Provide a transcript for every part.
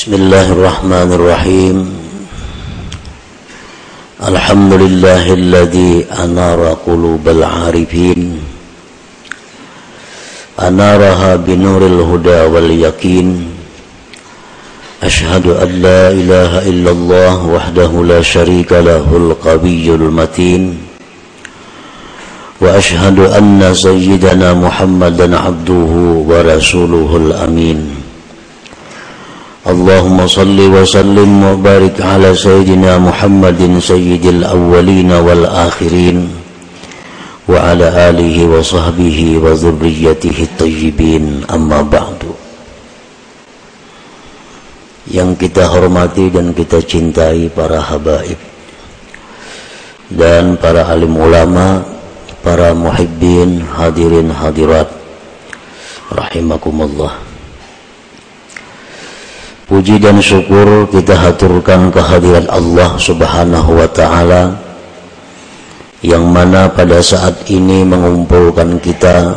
بسم الله الرحمن الرحيم. الحمد لله الذي أنار قلوب العارفين. أنارها بنور الهدى واليقين. أشهد أن لا إله إلا الله وحده لا شريك له القوي المتين. وأشهد أن سيدنا محمدا عبده ورسوله الأمين. اللهم صل وسلم وبارك على سيدنا محمد سيد الأولين والآخرين وعلى آله وصحبه وذريته الطيبين أما بعد yang kita hormati dan kita cintai para habaib dan para alim ulama, para muhibbin, hadirin hadirat rahimakumullah. Puji dan syukur kita haturkan kehadiran Allah Subhanahu wa taala yang mana pada saat ini mengumpulkan kita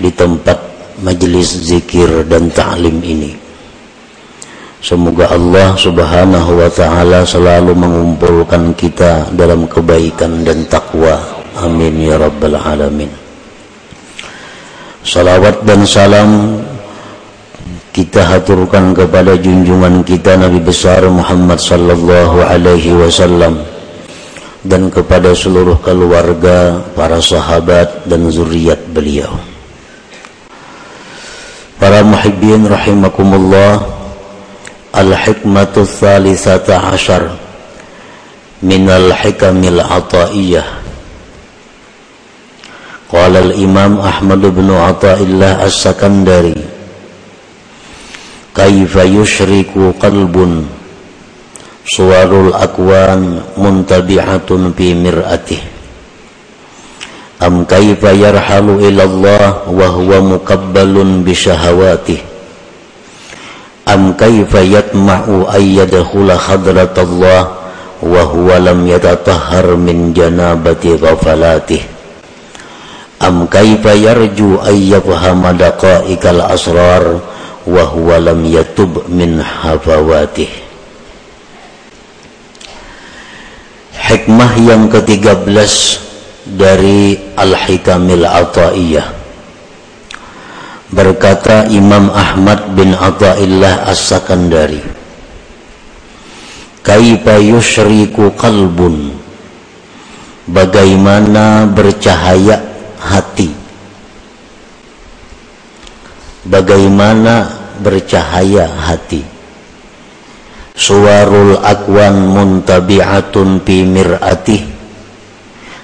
di tempat majelis zikir dan ta'lim ini. Semoga Allah Subhanahu wa taala selalu mengumpulkan kita dalam kebaikan dan takwa. Amin ya rabbal alamin. Salawat dan salam kita haturkan kepada junjungan kita Nabi besar Muhammad sallallahu alaihi wasallam dan kepada seluruh keluarga, para sahabat dan zuriat beliau. Para muhibbin rahimakumullah, al-hikmatu thalithata min al-hikamil ataiyah. Qala al-Imam Ahmad bin Athaillah As-Sakandari kaifa yushriku qalbun? Suwarul akwan muntabi'atun fi mir'atih. Am kaifa yarhalu ila Allah wa huwa muqabbalun bi syahawatih? Am kaifa yatma'u ay yadkhula hadrat Allah wa huwa lam yatatahhar min janabati ghafalatih? Am kaifa yarju ay yafhama daqa'iqal asrar wa huwa lam yatub min hafawatih. Hikmah yang ke-13 dari Al-Hikamil Ata'iyah. Berkata Imam Ahmad bin Ata'illah As-Sakandari kaifa yushriku qalbun? Bagaimana bercahaya hati? Bagaimana bercahaya hati. Suwarul akwan muntabi'atun fi mir'atih.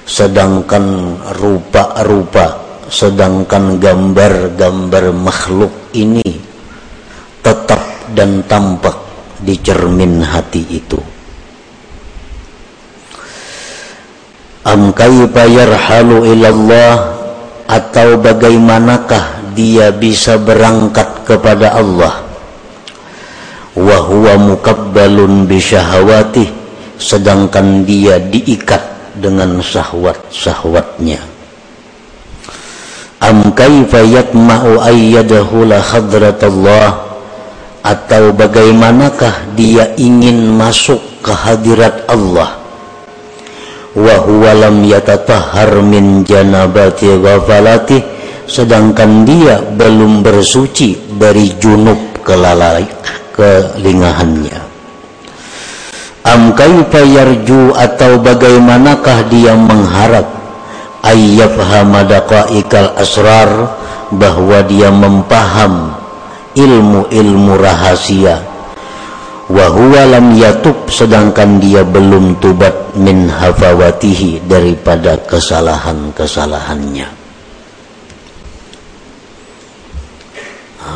Sedangkan rupa-rupa sedangkan gambar-gambar makhluk ini tetap dan tampak di cermin hati itu. Am kayfa yarhalu ilallah? Atau bagaimanakah dia bisa berangkat kepada Allah. Wa huwa mukabbalun bi syahawati sedangkan dia diikat dengan syahwat-syahwatnya. Am kaifa yatma'u ayyadahu la hadratullah atau bagaimanakah dia ingin masuk ke hadirat Allah? Wa huwa lam yatatahhar min janabati ghafalati sedangkan dia belum bersuci dari junub kelalai kelingahannya. Am kaifa yarju atau bagaimanakah dia mengharap? Ayyafhama daqaiqal asrar bahwa dia mempaham ilmu-ilmu rahasia. Wa huwa lam yatub sedangkan dia belum tubat min hafawatihi daripada kesalahan-kesalahannya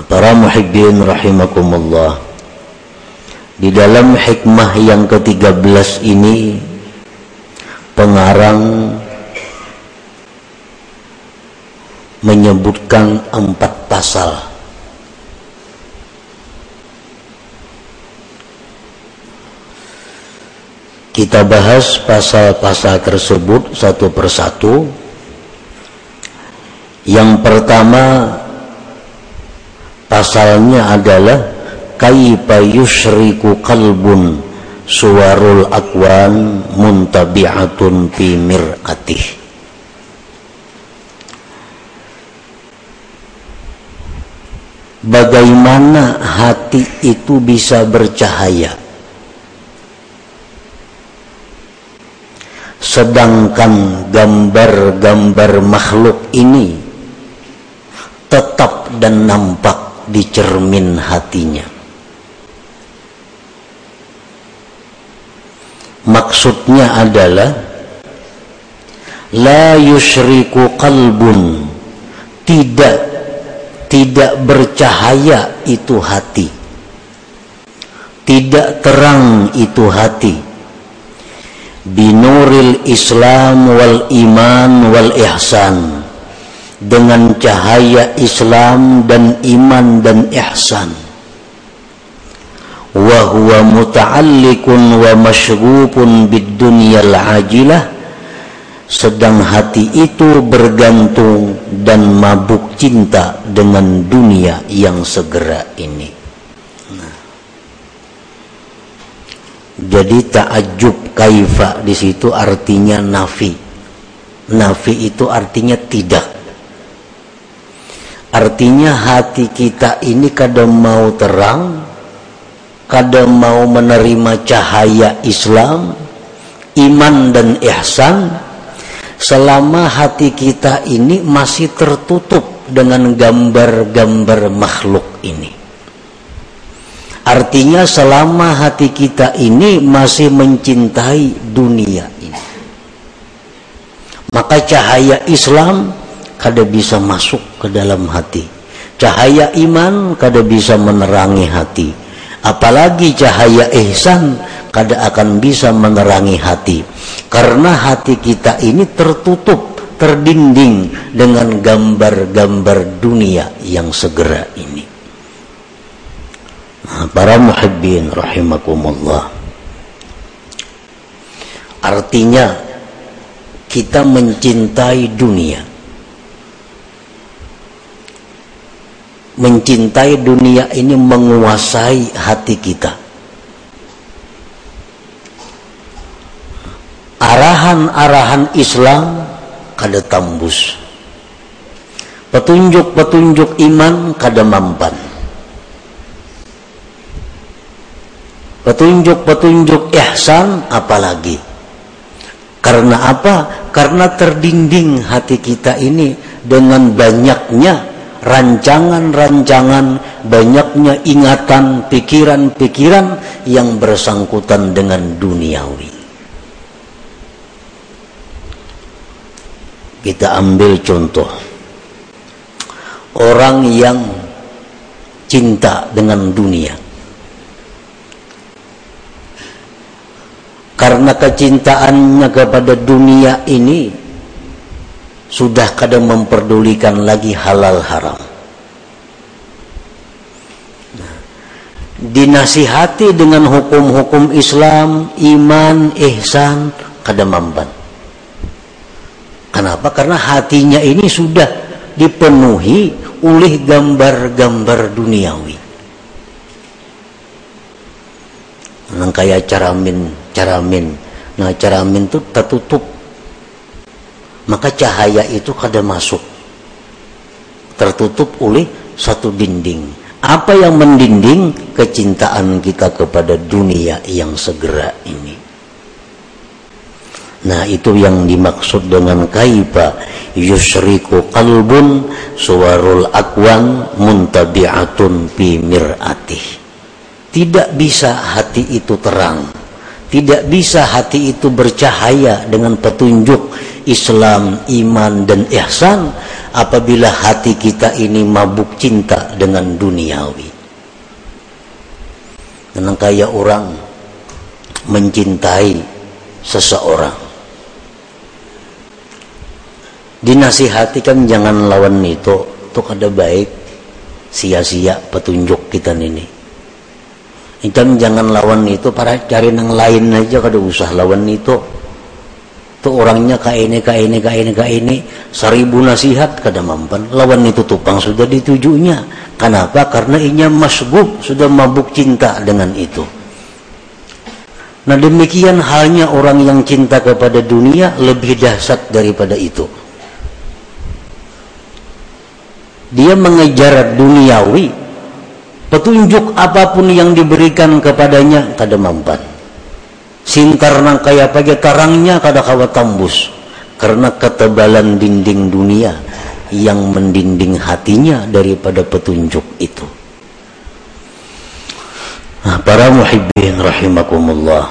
para muhibbin rahimakumullah di dalam hikmah yang ke-13 ini pengarang menyebutkan empat pasal. Kita bahas pasal-pasal tersebut satu persatu. Yang pertama pasalnya adalah kaifa yusyriku qalbun suwarul akwan muntabi'atun fi mir'atih. Bagaimana hati itu bisa bercahaya? Sedangkan gambar-gambar makhluk ini Tetap dan nampak di cermin hatinya. Maksudnya adalah la yusyriku qalbun. Tidak tidak bercahaya itu hati. Tidak terang itu hati. Binuril islam wal iman wal ihsan dengan cahaya Islam dan iman dan ihsan. Wa huwa muta'alliqun wa masyrupun bid dunyal ajilah. Sedang hati itu bergantung dan mabuk cinta dengan dunia yang segera ini. Nah. jadi takjub kaifa di situ artinya nafi. Nafi itu artinya tidak artinya hati kita ini kadang mau terang kadang mau menerima cahaya Islam, iman dan ihsan, selama hati kita ini masih tertutup dengan gambar-gambar makhluk ini. Artinya selama hati kita ini masih mencintai dunia ini. Maka cahaya Islam kada bisa masuk ke dalam hati. Cahaya iman kada bisa menerangi hati. Apalagi cahaya ihsan kada akan bisa menerangi hati. Karena hati kita ini tertutup terdinding dengan gambar-gambar dunia yang segera ini. Nah, para muhibbin rahimakumullah. Artinya kita mencintai dunia mencintai dunia ini menguasai hati kita. Arahan-arahan Islam kada tembus. Petunjuk-petunjuk iman kada mampan. Petunjuk-petunjuk ihsan apalagi. Karena apa? karena terdinding hati kita ini dengan banyaknya rancangan-rancangan, banyaknya ingatan, pikiran-pikiran yang bersangkutan dengan duniawi. Kita ambil contoh. Orang yang cinta dengan dunia. Karena kecintaannya kepada dunia ini sudah kadang memperdulikan lagi halal haram. Nah, dinasihati dengan hukum-hukum Islam, iman, ihsan, kadang mamban. Kenapa? Karena hatinya ini sudah dipenuhi oleh gambar-gambar duniawi. Nah, kayak caramin, caramin. Nah, caramin itu tertutup maka cahaya itu kada masuk. Tertutup oleh satu dinding. Apa yang mendinding? Kecintaan kita kepada dunia yang segera ini. Nah itu yang dimaksud dengan kaifa yusriku qalbun suwarul akwan muntabi'atun fi mir'atih. Tidak bisa hati itu terang. Tidak bisa hati itu bercahaya dengan petunjuk Islam, iman dan ihsan apabila hati kita ini mabuk cinta dengan duniawi. Karena kayak orang mencintai seseorang. Dinasihati kan jangan lawan itu, itu kada baik sia-sia petunjuk kita ini. Itu jangan lawan itu para cari nang lain aja kada usah lawan itu itu orangnya ka ini ka ini ka ini ka ini. Seribu nasihat kada mampan. Lawan itu tupang sudah ditujunya. Kenapa? Karena inya masgub sudah mabuk cinta dengan itu. Nah demikian halnya orang yang cinta kepada dunia lebih dahsyat daripada itu. Dia mengejar duniawi. Petunjuk apa pun yang diberikan kepadanya kada mampan Sintar nang kaya pagi tarangnya kada kawa tambus karena ketebalan dinding dunia yang mendinding hatinya daripada petunjuk itu. Nah, para muhibbin rahimakumullah.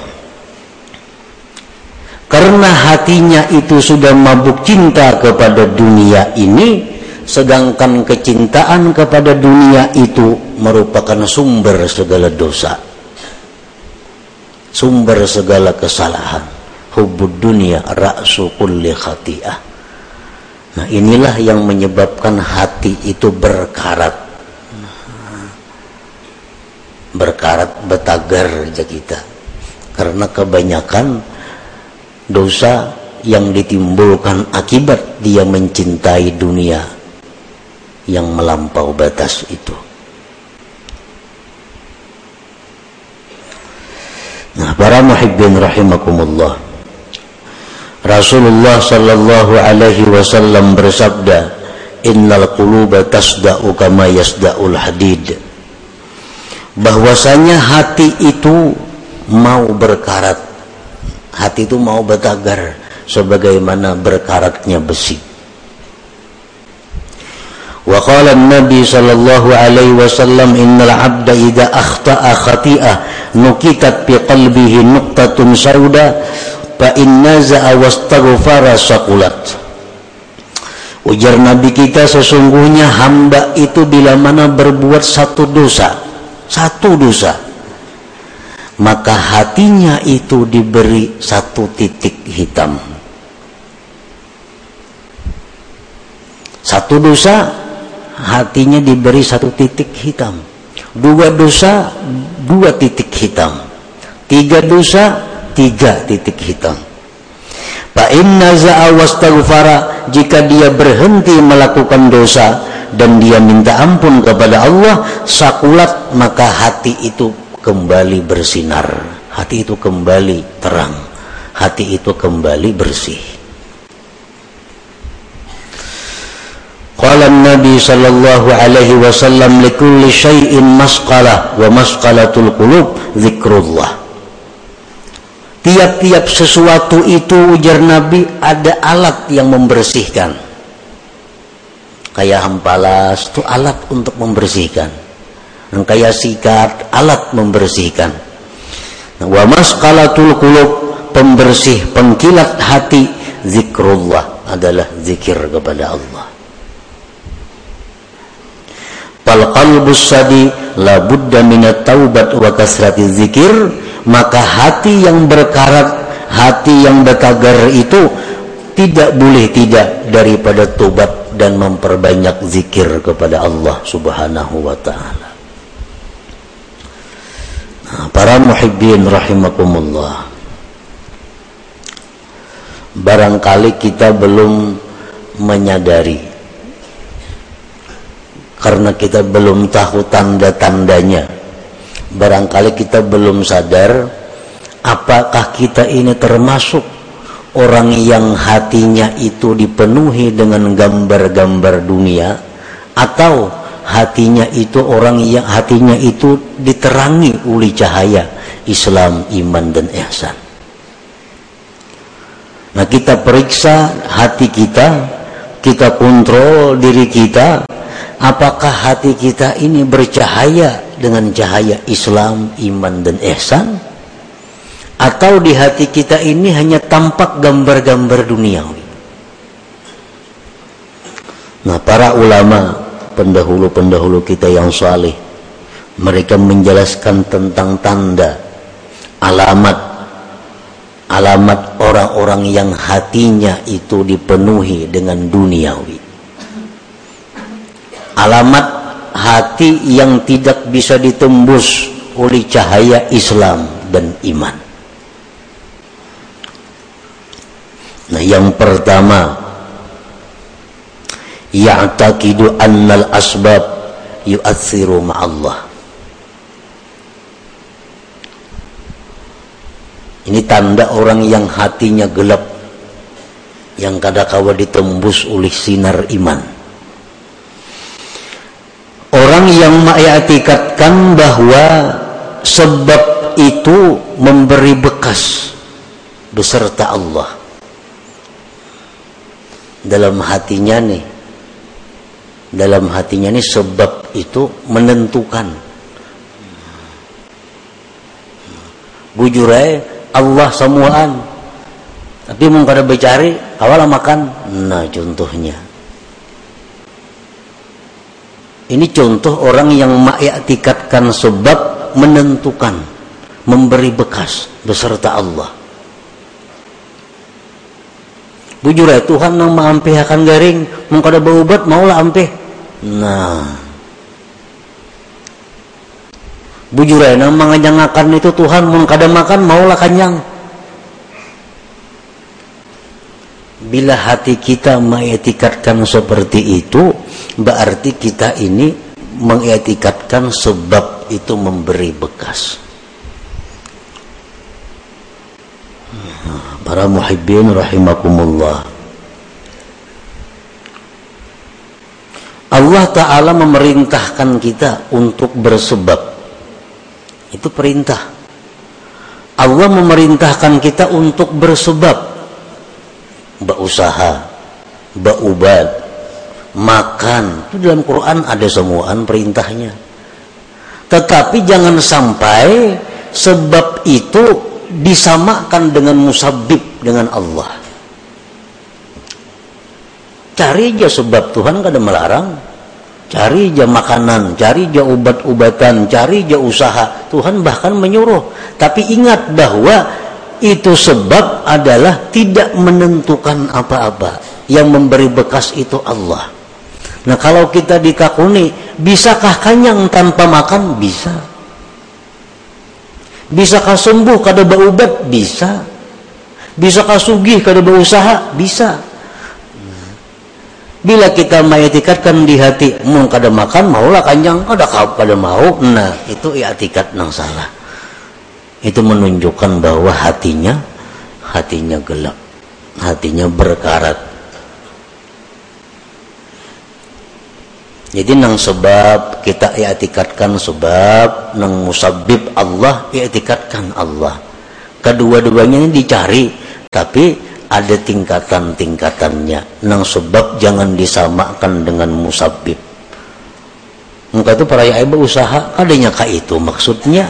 Karena hatinya itu sudah mabuk cinta kepada dunia ini, sedangkan kecintaan kepada dunia itu merupakan sumber segala dosa sumber segala kesalahan. Hubud dunia ra'su kulli khati'ah. Nah inilah yang menyebabkan hati itu berkarat. Berkarat betagar aja kita. Karena kebanyakan dosa yang ditimbulkan akibat dia mencintai dunia yang melampau batas itu Nah, para muhibbin rahimakumullah. Rasulullah sallallahu alaihi wasallam bersabda, "Innal quluba tasda'u kama yasda'ul hadid." Bahwasanya hati itu mau berkarat. Hati itu mau bertagar sebagaimana berkaratnya besi. Wa qala Nabi sallallahu alaihi wasallam innal abda idza akhta'a khati'ah nukitat fi qalbihi nuqtatun sauda fa inna innaza'a wastaghfara saqulat. Ujar Nabi kita sesungguhnya hamba itu bila mana berbuat satu dosa, satu dosa, maka hatinya itu diberi satu titik hitam. Satu dosa hatinya diberi satu titik hitam. Dua dosa dua titik hitam. Tiga dosa tiga titik hitam. Fa inna za'a jika dia berhenti melakukan dosa dan dia minta ampun kepada Allah sakulat maka hati itu kembali bersinar. Hati itu kembali terang. Hati itu kembali bersih Qala Nabi sallallahu alaihi wasallam likulli syai'in masqalah wa masqalatul qulub zikrullah. Tiap-tiap sesuatu itu ujar Nabi ada alat yang membersihkan. Kayak hampalas itu alat untuk membersihkan. Dan kayak sikat alat membersihkan. Wa masqalatul qulub pembersih pengkilat hati zikrullah adalah zikir kepada Allah fal qalbus sadi la budda minat taubat wa kasrati zikir maka hati yang berkarat hati yang bertagar itu tidak boleh tidak daripada tobat dan memperbanyak zikir kepada Allah subhanahu wa ta'ala. Nah, para muhibbin rahimakumullah. Barangkali kita belum menyadari karena kita belum tahu tanda-tandanya barangkali kita belum sadar apakah kita ini termasuk orang yang hatinya itu dipenuhi dengan gambar-gambar dunia atau hatinya itu orang yang hatinya itu diterangi oleh cahaya Islam, iman dan ihsan. Nah, kita periksa hati kita, kita kontrol diri kita apakah hati kita ini bercahaya dengan cahaya Islam, iman dan ihsan atau di hati kita ini hanya tampak gambar-gambar duniawi. Nah, para ulama pendahulu-pendahulu kita yang saleh mereka menjelaskan tentang tanda alamat alamat orang-orang yang hatinya itu dipenuhi dengan duniawi alamat hati yang tidak bisa ditembus oleh cahaya Islam dan iman. Nah, yang pertama ya'taqidu annal asbab yu'athiru ma'allah. Ini tanda orang yang hatinya gelap yang kadakawa ditembus oleh sinar iman. Mengiatikatkan bahwa sebab itu memberi bekas beserta Allah. Dalam hatinya nih dalam hatinya nih sebab itu menentukan. Bujur Allah semuaan tapi mau kada bercari awal makan. Nah contohnya ini contoh orang yang mengiktikatkan sebab menentukan memberi bekas beserta Allah. Bujur ya Tuhan yang akan garing mau kada berobat maulah ampeh nah. Bujur ya nang menganyangakan itu Tuhan mau kada makan maulah kanyang bila hati kita mengetikatkan seperti itu berarti kita ini mengetikatkan sebab itu memberi bekas. Para muhibbin rahimakumullah. Allah Ta'ala memerintahkan kita untuk bersebab. Itu perintah. Allah memerintahkan kita untuk bersebab berusaha berubat makan. Itu dalam Quran ada semuaan perintahnya. Tetapi jangan sampai sebab itu disamakan dengan musabib dengan Allah. Cari aja sebab Tuhan kada melarang. Cari aja makanan cari aja obat-obatan cari aja usaha. Tuhan bahkan menyuruh. Tapi ingat bahwa itu sebab adalah tidak menentukan apa-apa yang memberi bekas itu Allah nah kalau kita dikakuni bisakah kanyang tanpa makan bisa Bisakah sembuh kada berubat? Bisa. Bisakah sugih kada berusaha? Bisa. Bila kita mengetikatkan di hati, mau kada makan, maulah kanjang, kada kada mau. Nah, itu i'tikat nang salah. Itu menunjukkan bahwa hatinya hatinya gelap, hatinya berkarat. Jadi nang sebab kita i'tikadkan sebab nang musabib Allah i'tikadkan Allah. Kedua-duanya ini dicari tapi ada tingkatan-tingkatannya. Nang sebab jangan disamakan dengan musabib Maka itu para ibu usaha adanya kah itu maksudnya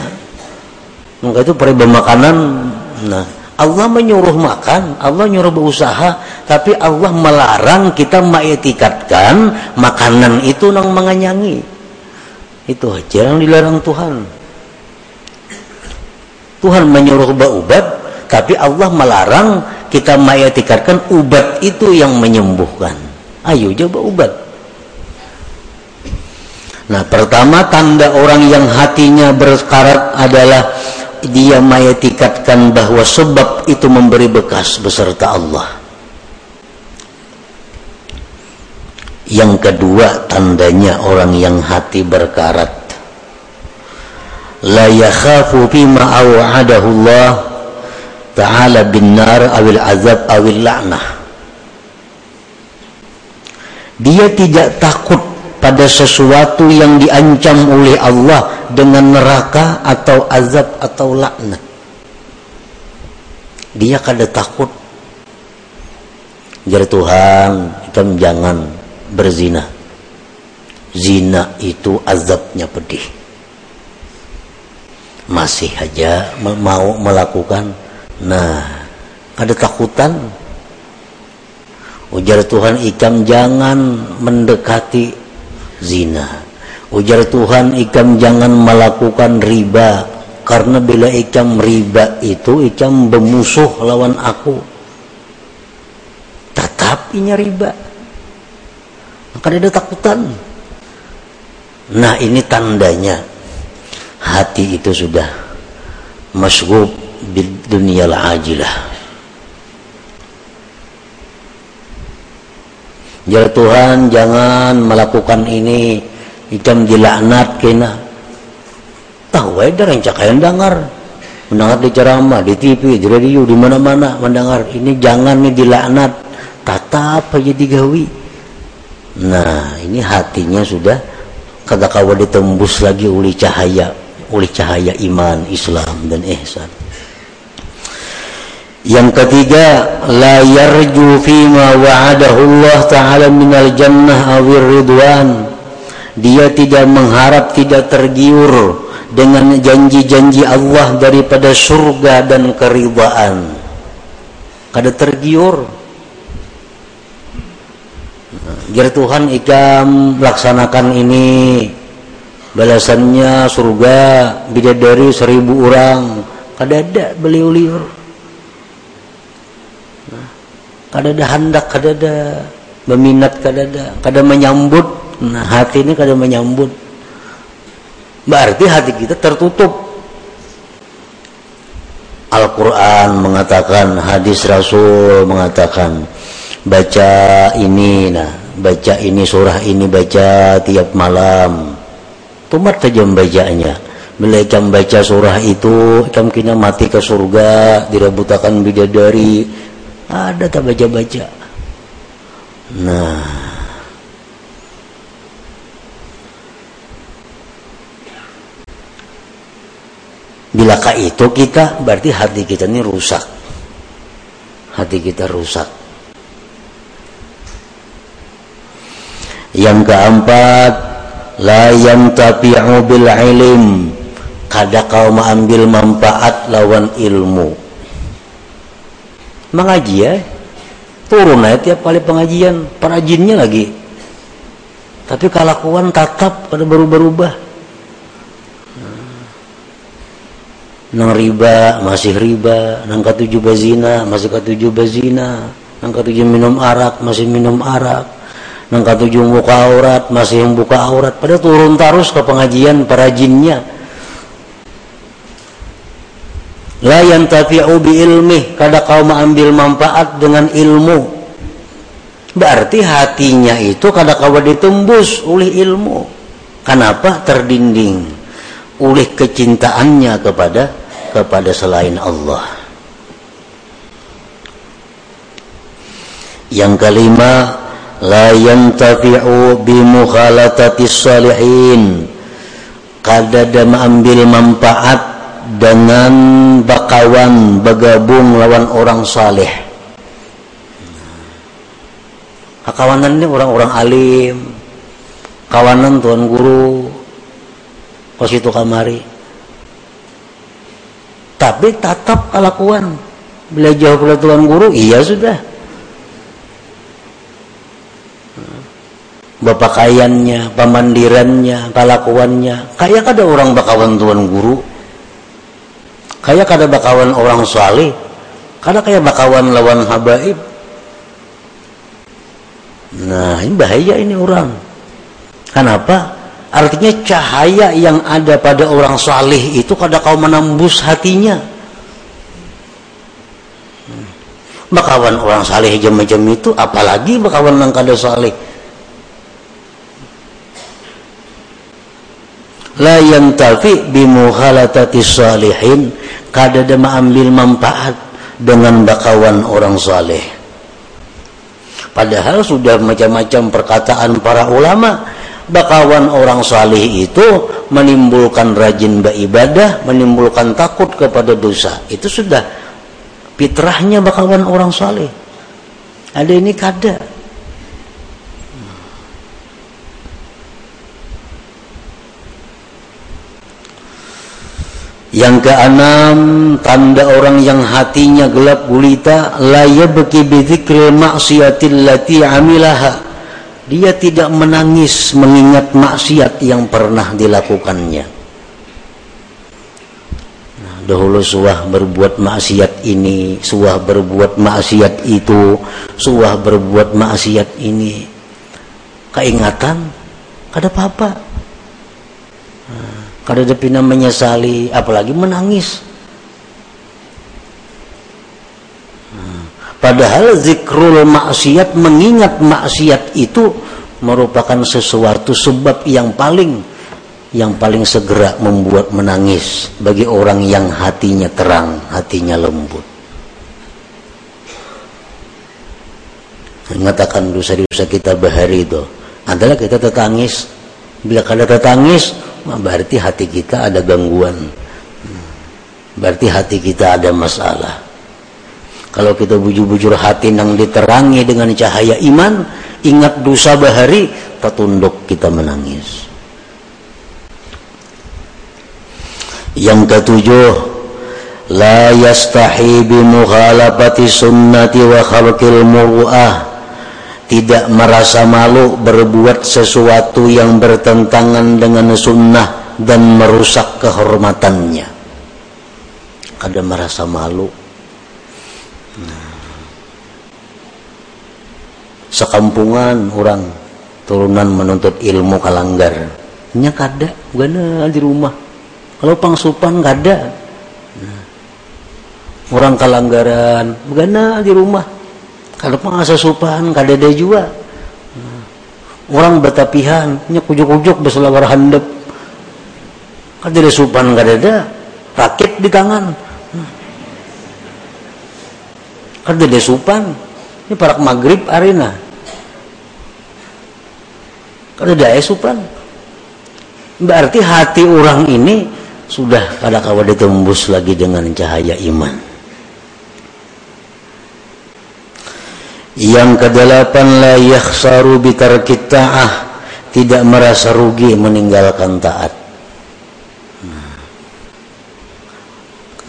Maka itu para makanan nah Allah menyuruh makan, Allah nyuruh berusaha, tapi Allah melarang kita mengetikatkan makanan itu nang menganyangi. Itu aja yang dilarang Tuhan. Tuhan menyuruh berubat, tapi Allah melarang kita mengetikatkan ubat itu yang menyembuhkan. Ayo coba ubat. Nah, pertama tanda orang yang hatinya berkarat adalah dia mayatikatkan bahwa sebab itu memberi bekas beserta Allah. Yang kedua tandanya orang yang hati berkarat. La yakhafu bima aw'adahu Allah ta'ala bin nar awil azab awil la'nah. Dia tidak takut pada sesuatu yang diancam oleh Allah dengan neraka atau azab atau laknat. Dia kada takut. Jadi Tuhan kita jangan berzina. Zina itu azabnya pedih. Masih aja mau melakukan. Nah ada takutan. Ujar Tuhan ikam jangan mendekati zina Ujar Tuhan ikam jangan melakukan riba karena bila ikam riba itu ikam bermusuh lawan aku. Tetap inya riba. Maka ada takutan. Nah ini tandanya hati itu sudah masgub di dunia ajilah. Jar Tuhan jangan melakukan ini. Ikam dilaknat kena. Tahu wae yang cakayan dengar mendengar. Di ceramah di TV di radio di mana-mana mendengar. Ini jangan nih dilaknat. Tatap aja digawi. Nah ini hatinya sudah kata kawa ditembus lagi oleh cahaya oleh cahaya iman Islam dan ihsan yang ketiga, la yarju fima wa'adahu Allah Ta'ala minal jannah awir ridwan. Dia tidak mengharap, tidak tergiur dengan janji-janji Allah daripada surga dan keridhaan. Kada tergiur. Jar Tuhan ikam laksanakan ini balasannya surga bidadari seribu orang kada ada beliau liur kada ada hendak kada ada meminat kada ada kada menyambut. Nah hati ini kada menyambut. Berarti hati kita tertutup. Al-Quran mengatakan hadis Rasul mengatakan baca ini nah baca ini surah ini baca tiap malam. Tumat saja membacanya bila ikam baca surah itu ikam kena mati ke surga dirabutakan bidadari ada tak baca-baca? Nah. Bilakah itu kita berarti hati kita ini rusak. Hati kita rusak. Yang keempat la yantafi'u bil ilm. Kada kau mengambil manfaat lawan ilmu mengaji ya? Turun aja tiap kali pengajian perajinnya lagi. Tapi kelakuan tatap pada berubah-ubah. Nang riba masih riba. Nang ketujuh bazina masih ketujuh bazina nang ketujuh minum arak masih minum arak. Nang ketujuh buka aurat masih yang buka aurat. Pada turun terus ke pengajian perajinnya la yantafi'u bi ilmi kada kau mengambil manfaat dengan ilmu. Berarti hatinya itu kada kau ditembus oleh ilmu. Kenapa? Terdinding. Oleh kecintaannya kepada kepada selain Allah. Yang kelima la yantafi'u bi mukhalatati salihin. Kada mengambil manfaat dengan bakawan bergabung lawan orang saleh kawanan ini orang-orang alim kawanan tuan guru kos itu kamari. Tapi tatap kelakuan. Bila jauh tuan guru iya sudah. Bapakaiannya pemandirannya kelakuannya. Kayak ada orang bakawan tuan guru kayak kada bakawan orang salih kada kayak bakawan lawan habaib. Nah ini bahaya ini orang. Kenapa? Artinya cahaya yang ada pada orang salih itu kada kau menembus hatinya. Bakawan orang salih jam-jam itu apalagi bakawan yang kada salih la yantafi bimuhalatati salihin. Kada ada mengambil manfaat dengan bakawan orang saleh. Padahal sudah macam-macam perkataan para ulama bakawan orang saleh itu menimbulkan rajin beribadah menimbulkan takut kepada dosa. Itu sudah fitrahnya bakawan orang saleh. Ada ini kada Yang keenam, tanda orang yang hatinya gelap gulita, la yabki bi dzikril ma'siyatil lati amilaha. Dia tidak menangis mengingat maksiat yang pernah dilakukannya. Nah, dahulu suah berbuat maksiat ini, suah berbuat maksiat itu, suah berbuat maksiat ini. Keingatan, kada apa-apa kada depina menyesali apalagi menangis Padahal zikrul maksiat mengingat maksiat itu merupakan sesuatu sebab yang paling yang paling segera membuat menangis bagi orang yang hatinya terang, hatinya lembut. Mengatakan dosa-dosa kita bahari itu adalah kita tertangis. Bila kada tertangis, berarti hati kita ada gangguan. Berarti hati kita ada masalah. Kalau kita bujur-bujur hati nang diterangi dengan cahaya iman, ingat dosa bahari, tertunduk kita menangis. Yang ketujuh, la yastahi bi mukhalafati sunnati wa khalqil muru'ah. Tidak merasa malu berbuat sesuatu yang bertentangan dengan sunnah dan merusak kehormatannya. Ada merasa malu? Sekampungan orang turunan menuntut ilmu kalanggar. Nya kada gana di rumah. Kalau pangsupan kada nah, orang kalanggaran gana di rumah kalau pangasa supan kada ada juga orang betapihan nya kujuk-kujuk beselawar handep. Kada ada supan kada ada rakit di tangan. Ada supan ini parak maghrib arena. Daya supan berarti hati orang ini sudah kada kawa ditembus lagi dengan cahaya iman yang kedelapan la yakhsaru bitarkit ta'ah. Tidak merasa rugi meninggalkan taat. Nah.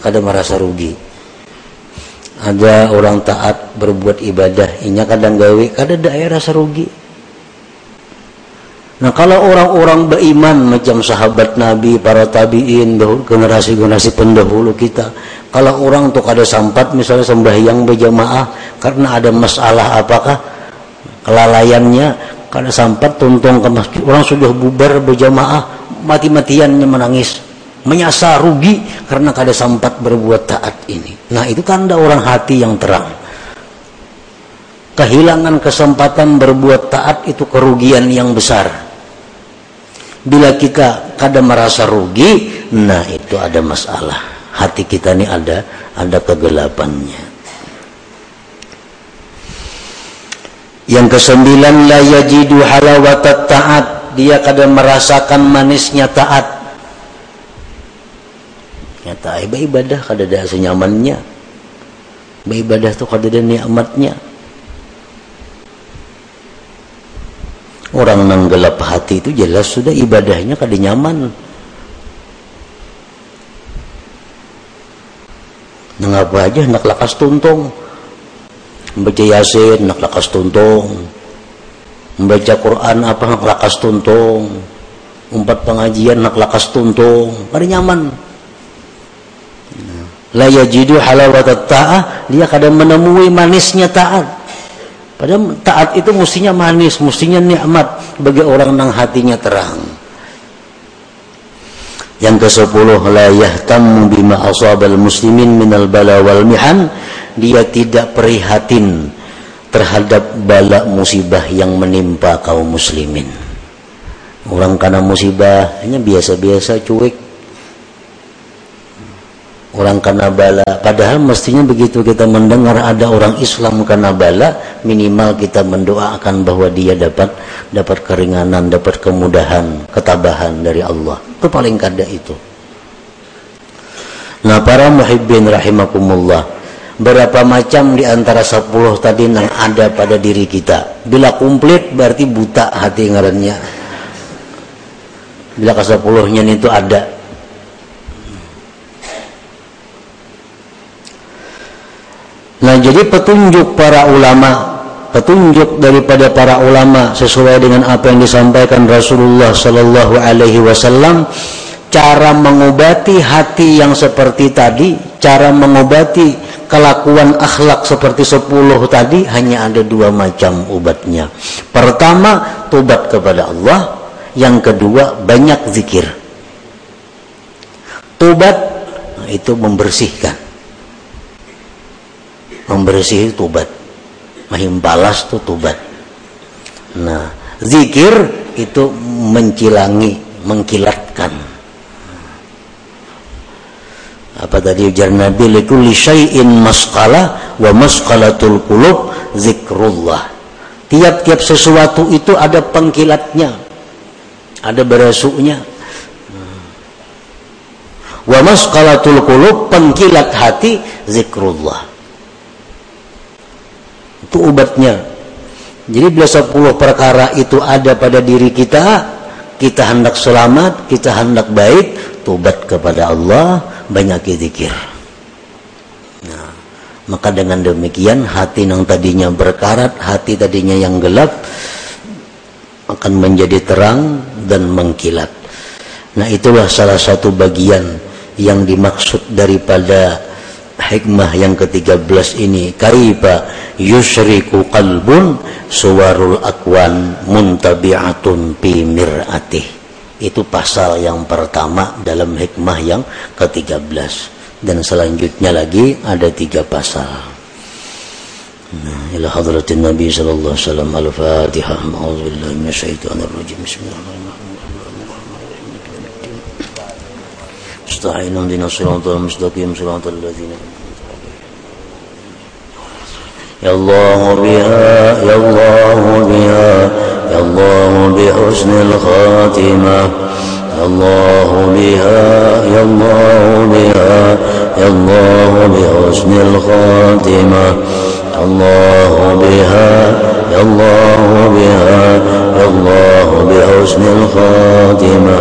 kada merasa rugi. Ada orang taat berbuat ibadah. Inya kadang gawe kada daerah rasa rugi Nah kalau orang-orang beriman macam sahabat Nabi, para tabiin, generasi-generasi pendahulu kita, kalau orang untuk ada sampat misalnya sembahyang berjamaah karena ada masalah apakah kelalaiannya, karena sampat tuntung ke masjid, orang sudah bubar berjamaah, mati-matiannya menangis, menyasar rugi karena kada sempat berbuat taat ini. Nah itu tanda orang hati yang terang. Kehilangan kesempatan berbuat taat itu kerugian yang besar bila kita kadang merasa rugi nah itu ada masalah. Hati kita ini ada ada kegelapannya. Yang kesembilan la yajidu halawatat taat. Dia kadang merasakan manisnya taat. Nyata ibadah kada ada senyamannya. Ibadah tuh kada ada nikmatnya orang nang gelap hati itu jelas sudah ibadahnya kada nyaman. Nang apa aja nak lakas tuntung. Membaca yasin nak lakas tuntung. Membaca Quran apa nak lakas tuntung. Umpat pengajian nak lakas tuntung. Kada nyaman. La yajidu halawat ta'ah dia kadang menemui manisnya taat Padahal taat itu mestinya manis, mestinya nikmat bagi orang yang hatinya terang. Yang ke sepuluh la yahtam bima asabal muslimin minal bala wal mihan dia tidak prihatin terhadap bala musibah yang menimpa kaum muslimin. Orang karena musibah hanya biasa-biasa cuek orang kena bala padahal mestinya begitu kita mendengar ada orang Islam kena bala minimal kita mendoakan bahwa dia dapat dapat keringanan dapat kemudahan ketabahan dari Allah. Itu paling kada itu. Nah para muhibbin rahimakumullah berapa macam di antara 10 tadi yang ada pada diri kita? Bila komplit berarti buta hati ngarannya. Bila ke 10 nya itu ada Nah jadi petunjuk para ulama petunjuk daripada para ulama sesuai dengan apa yang disampaikan Rasulullah Sallallahu Alaihi Wasallam cara mengobati hati yang seperti tadi cara mengobati kelakuan akhlak seperti sepuluh tadi hanya ada dua macam obatnya pertama tobat kepada Allah. Yang kedua banyak zikir. Tobat itu membersihkan membersih tobat. Mahim tuh tobat. Nah zikir itu mencilangi mengkilatkan. Apa tadi ujar Nabi likulli syai'in masqala wa masqalatul qulub zikrullah. Tiap-tiap sesuatu itu ada pengkilatnya ada berasuknya. Wa masqalatul qulub pengkilat hati zikrullah itu obatnya. Jadi bila 10 perkara itu ada pada diri kita kita hendak selamat kita hendak baik tobat kepada Allah banyak zikir. Nah, maka dengan demikian hati yang tadinya berkarat hati tadinya yang gelap akan menjadi terang dan mengkilat. Nah itulah salah satu bagian yang dimaksud daripada hikmah yang ke-13 ini kaifa yusyriku qalbun suwarul akwan muntabi'atun fi mir'atih. Itu pasal yang pertama dalam hikmah yang ke-13 dan selanjutnya lagi ada tiga pasal. Nah, ila hadratin nabi sallallahu alaihi wasallam al-fatihah a'udzubillahi minasyaitonir rajim bismillahirrahmanirrahim استعين اهدنا الصراط المستقيم صراط الذين يا الله بها يا الله بها يا الله بحسن الخاتمة. يا الله بها يا الله بها يا الله بحسن الخاتمة. الله بها الله بها الله بحسن الخاتمة.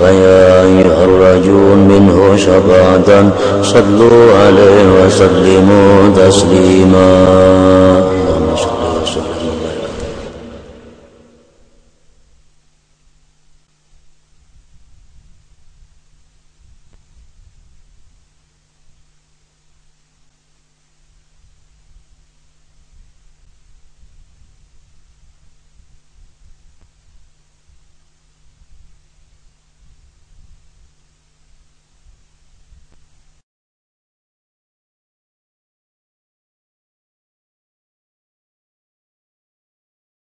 فيا أيها الرجل منه شفاعة صلوا عليه وسلموا تسليما.